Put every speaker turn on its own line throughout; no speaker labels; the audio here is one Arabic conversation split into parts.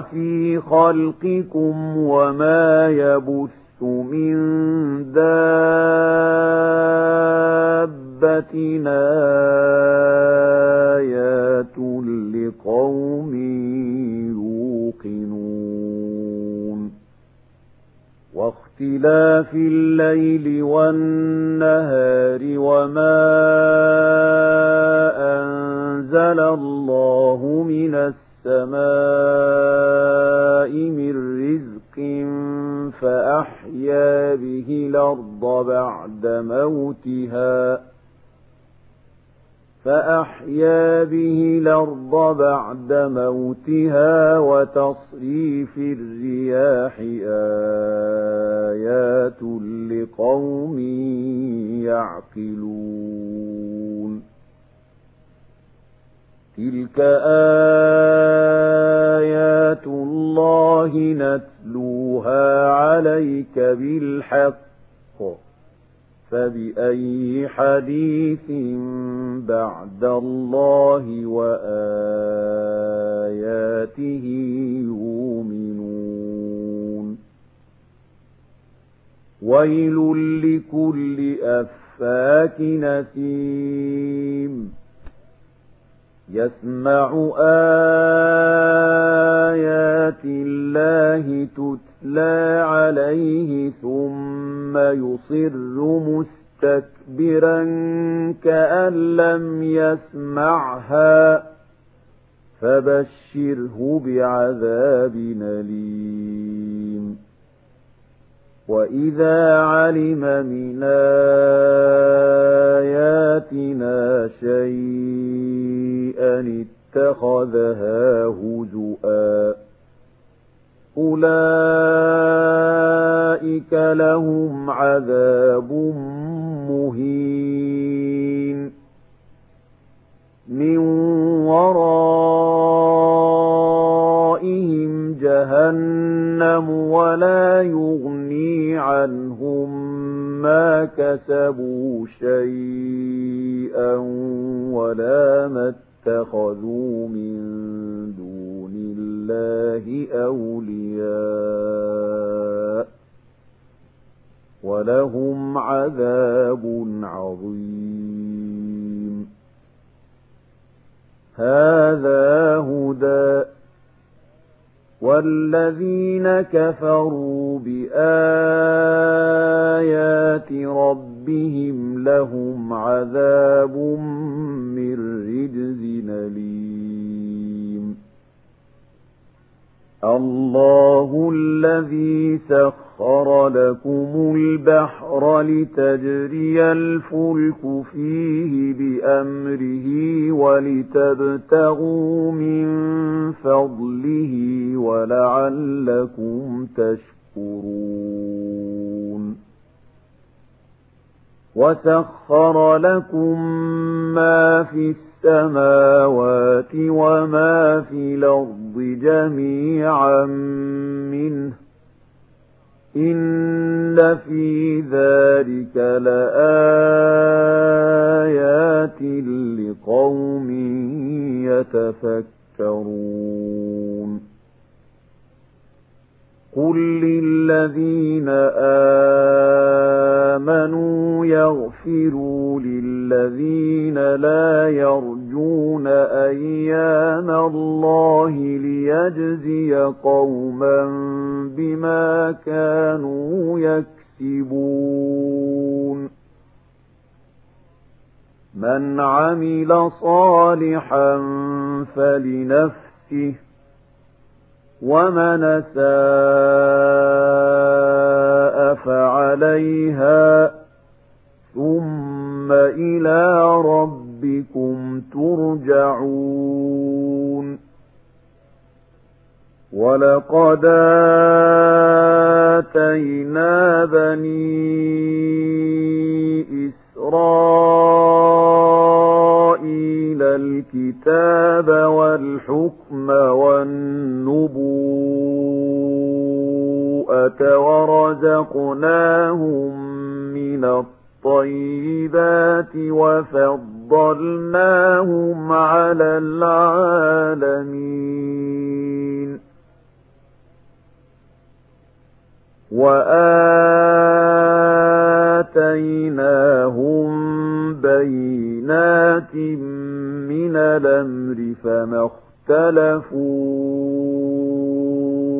وفي خلقكم وما يبث من دابة آيات لقوم يوقنون واختلاف الليل والنهار وما بعد موتها وتصريف الرياح آيات لقوم يعقلون تلك آيات الله نتلوها عليك بالحق فبأي حديث بعد الله وآياته يؤمنون ويل لكل أفاك نسيم يسمع آيات الله تتلى عليه ثم يصر مستكبرا كأن لم يسمعها فبشره بعذاب أليم وإذا علم من آيات اكتسبوا شيئا ولا ما اتخذوا من دون الله أولياء ولهم عذاب عظيم هذا هدى والذين كفروا بآيات ربهم لهم عذاب من رجز أليم الله الذي سخر لكم البحر لتجري الفلك فيه بأمره ولتبتغوا من فضله ولعلكم تشكرون وسخر لكم ما في السماوات وما في الأرض جميعا منه إن في ذلك لآيات لقوم يتفكرون قل للذين آمنوا يغفروا للذين لا يرجون أيام الله ليجزي قوما بما كانوا يكسبون من عمل صالحا فلنفسه ومن ساء فعليها ثم إلى ربكم ترجعون ولقد آتينا بني إسرائيل الكتاب والحكم والنبوءة ورزقناهم من الطيب الطيبات وفضلناهم على العالمين وآتيناهم بينات من الأمر فما اختلفوا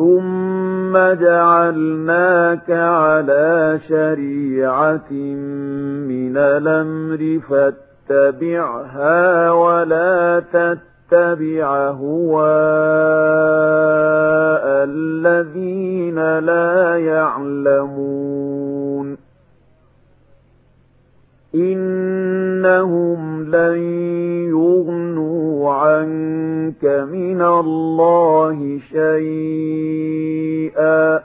ثم جعلناك على شريعة من الأمر فاتبعها ولا تتبع هواء الذين لا يعلمون إنهم لن يغنوا عنك من الله شيئا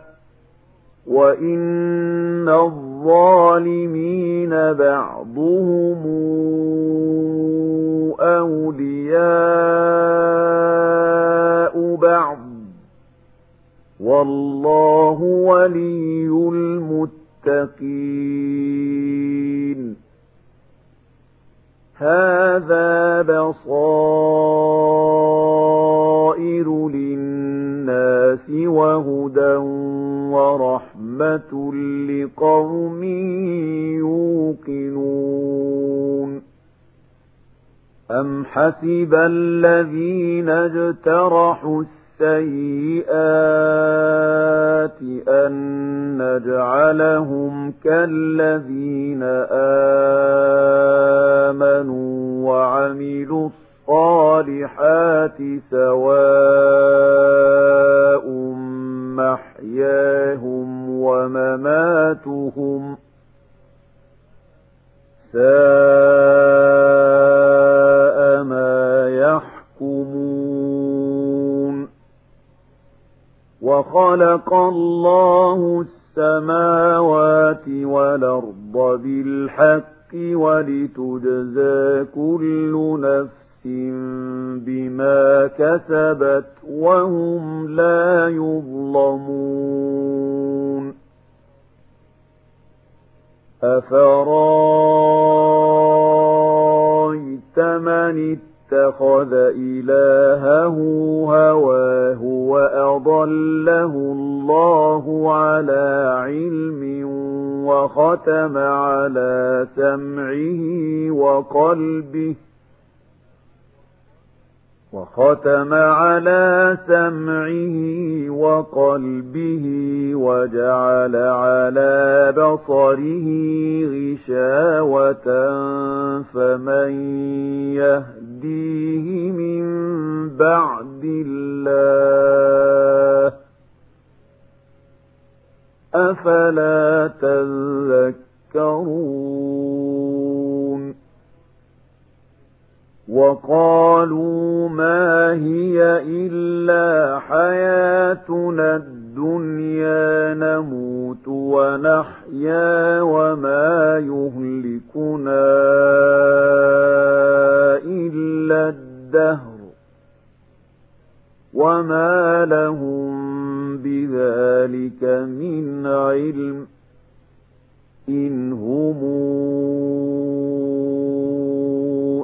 وإن الظالمين بعضهم أولياء بعض والله ولي المتقين هَٰذَا بَصَائِرُ لِلنَّاسِ وَهُدًى وَرَحْمَةٌ لِّقَوْمٍ يُوقِنُونَ أَمْ حَسِبَ الَّذِينَ اجْتَرَحُوا السيئات أن نجعلهم كالذين آمنوا وعملوا الصالحات سواء محياهم ومماتهم سَاءَ وخلق الله السماوات والأرض بالحق ولتجزى كل نفس بما كسبت وهم لا يظلمون أفرايت من اتخذ إلهه هواه وأضله الله على علم وختم على سمعه وقلبه وختم على سمعه وقلبه وجعل على بصره غشاوة فمن يهد أيديه من بعد الله أفلا تذكرون وقالوا ما هي إلا حياتنا الدنيا نموت ونحيا وما يهلكنا إلا الدهر وما لهم بذلك من علم إن هم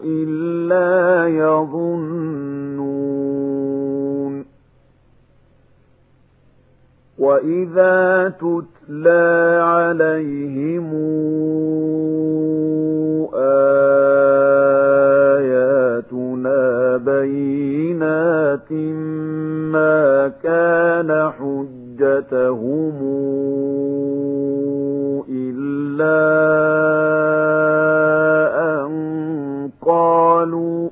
إلا يظنون وإذا تتلى عليهم بينات ما كان حجتهم إلا أن قالوا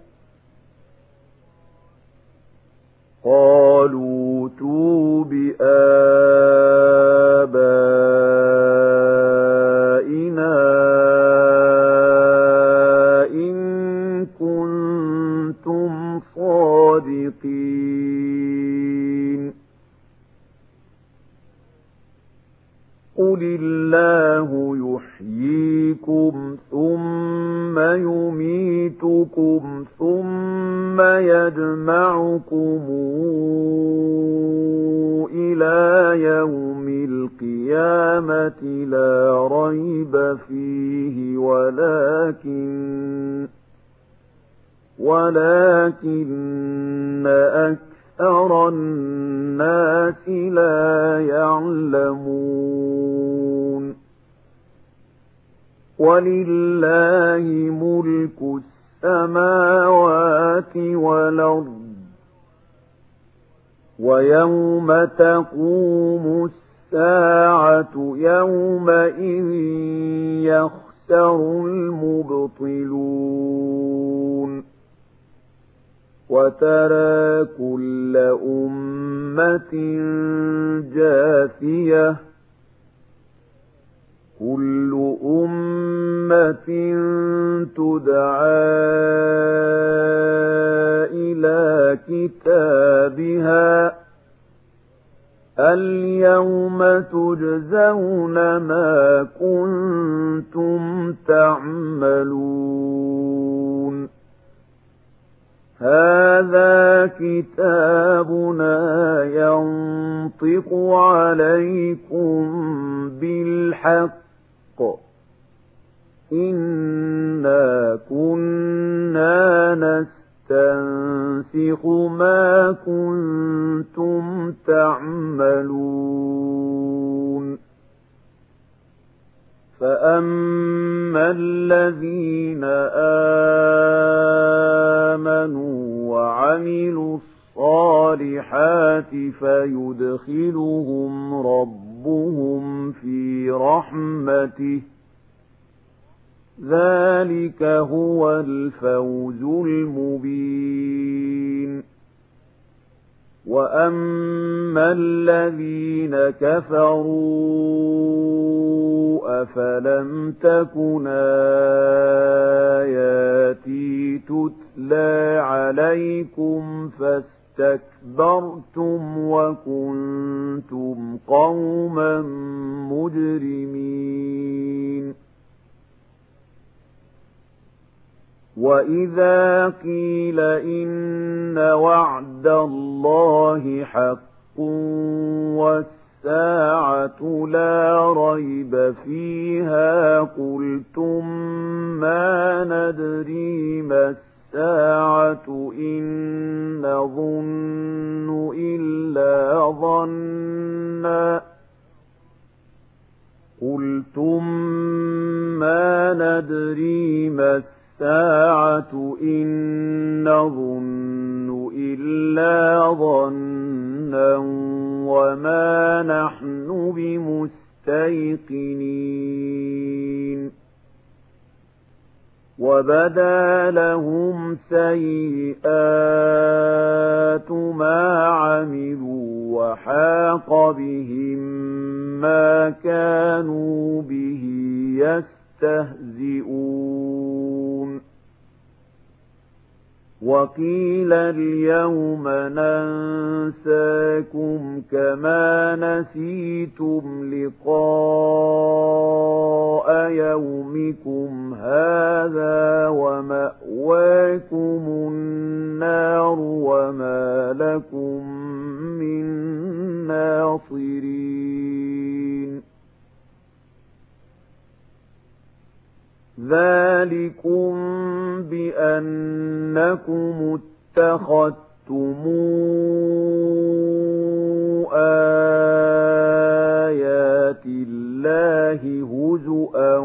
يوم القيامة لا ريب فيه ولكن ولكن أكثر الناس لا يعلمون ولله ملك السماوات والأرض ويوم تقوم الساعة يومئذ يخسر المبطلون وترى كل أمة جاثية كل أمة تدعى إلى كتابها اليوم تجزون ما كنتم تعملون هذا كتابنا ينطق عليكم بالحق إنا كنا نسر تنسخ ما كنتم تعملون فأما الذين آمنوا وعملوا الصالحات فيدخلهم ربهم في رحمته ذلك هو الفوز المبين وأما الذين كفروا أفلم تكن آياتي تتلى عليكم فاستكبرتم وكنتم قوما مجرمين وإذا قيل إن وعد الله حق والساعة لا ريب فيها قلتم ما ندري ما الساعة إن نظن إلا ظنا قلتم ما ندري ما الساعة السَّاعَةُ إِن نَّظُنُّ إِلَّا ظَنًّا وَمَا نَحْنُ بِمُسْتَيْقِنِينَ وَبَدَا اليوم ننساكم كما نسيتم لقاء يومكم هذا ومأواكم النار وما لكم من ناصرين ذلكم بأنكم اتخذتم كَذَّبْتُمْ آيَاتِ اللَّهِ هُزُوًا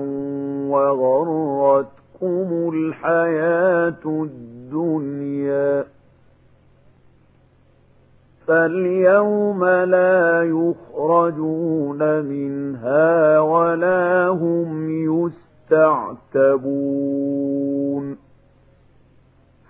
وَغَرَّتْكُمُ الْحَيَاةُ الدُّنْيَا فَالْيَوْمَ لَا يُخْرَجُونَ مِنْهَا وَلَا هُمْ يُسْتَعْتَبُونَ